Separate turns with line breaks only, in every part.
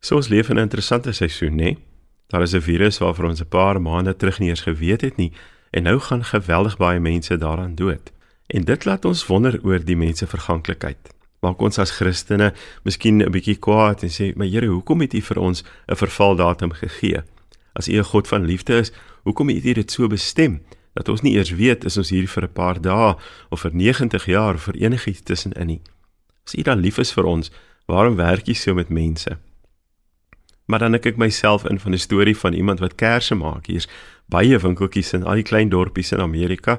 So ons leef in 'n interessante seisoen, né? Daar is 'n virus waarvan ons 'n paar maande terug nie eens geweet het nie en nou gaan geweldig baie mense daaraan dood. En dit laat ons wonder oor die mense verganklikheid. Maak ons as Christene miskien 'n bietjie kwaad en sê, "Maar Here, hoekom het U vir ons 'n vervaldatum gegee? As U 'n God van liefde is, hoekom het U dit so bestem dat ons nie eers weet is ons hier vir 'n paar dae of vir 90 jaar of vir enigiets tussenin nie? As U dan lief is vir ons, waarom werk U so met mense?" Maar dan ek myself in van 'n storie van iemand wat kersse maak. Hier's baie winkeltjies in al die klein dorpies in Amerika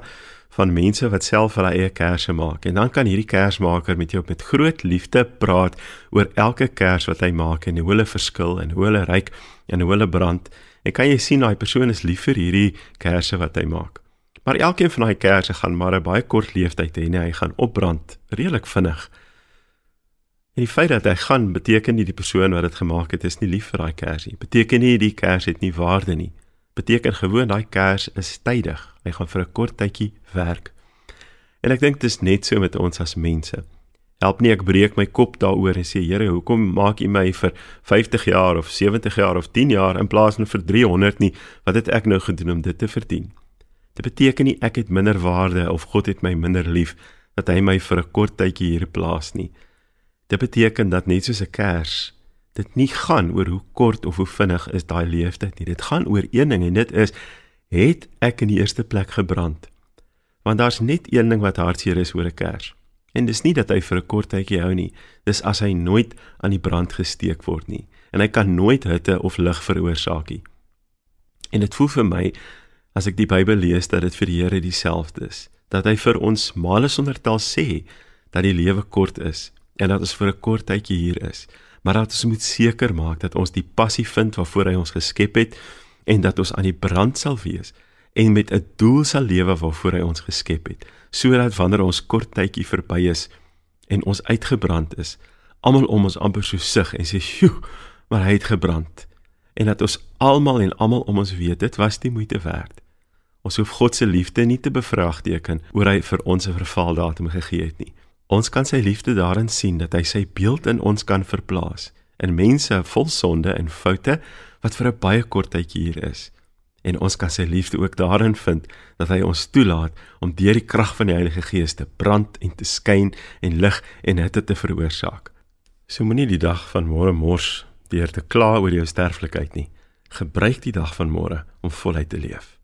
van mense wat self hulle eie kersse maak. En dan kan hierdie kersmaker met jou met groot liefde praat oor elke kers wat hy maak en hoe hulle verskil en hoe hulle ryk en hoe hulle brand. En kan jy sien daai persoon is lief vir hierdie kersse wat hy maak. Maar elkeen van daai kersse gaan maar 'n baie kort lewensduur hê hy gaan opbrand redelik vinnig. En die feit dat hy gaan beteken nie die persoon wat dit gemaak het is nie lief vir daai kers nie. Beteken nie die kers het nie waarde nie. Beteken gewoon daai kers is tydig. Hy gaan vir 'n kort tydjie werk. En ek dink dit is net so met ons as mense. Help nie ek breek my kop daaroor en sê Here, hoekom maak U my vir 50 jaar of 70 jaar of 10 jaar in plaas van vir 300 nie? Wat het ek nou gedoen om dit te verdien? Dit beteken nie ek het minder waarde of God het my minder lief dat hy my vir 'n kort tydjie hier plaas nie. Dit beteken dat net soos 'n kers, dit nie gaan oor hoe kort of hoe vinnig is daai leeftyd nie. Dit gaan oor een ding en dit is het ek in die eerste plek gebrand. Want daar's net een ding wat hartseer is oor 'n kers. En dis nie dat hy vir 'n kort tydjie hou nie. Dis as hy nooit aan die brand gesteek word nie en hy kan nooit hitte of lig veroorsaak nie. En dit voel vir my as ek die Bybel lees dat dit vir die Here dieselfde is, dat hy vir ons male sonder taal sê dat die lewe kort is en dat ons vir 'n kort tydjie hier is, maar dat ons moet seker maak dat ons die passie vind waarvoor hy ons geskep het en dat ons aan die brand sal wees en met 'n doel sal lewe waarvoor hy ons geskep het, sodat wanneer ons kort tydjie verby is en ons uitgebrand is, almal om ons amper so sug en sê, "Sjoe, maar hy het gebrand." En dat ons almal en almal om ons weet dit was die moeite werd. Ons hoef God se liefde nie te bevraagteken oor hy vir ons 'n vervaldatum gegee het nie. Ons kan sy liefde daarin sien dat hy sy beeld in ons kan verplaas in mense vol sonde en foute wat vir 'n baie kort tydjie hier is. En ons kan sy liefde ook daarin vind dat hy ons toelaat om deur die krag van die Heilige Gees te brand en te skyn en lig en hitte te veroorsaak. So moenie die dag van môre mors deur te kla oor jou sterflikheid nie. Gebruik die dag van môre om voluit te leef.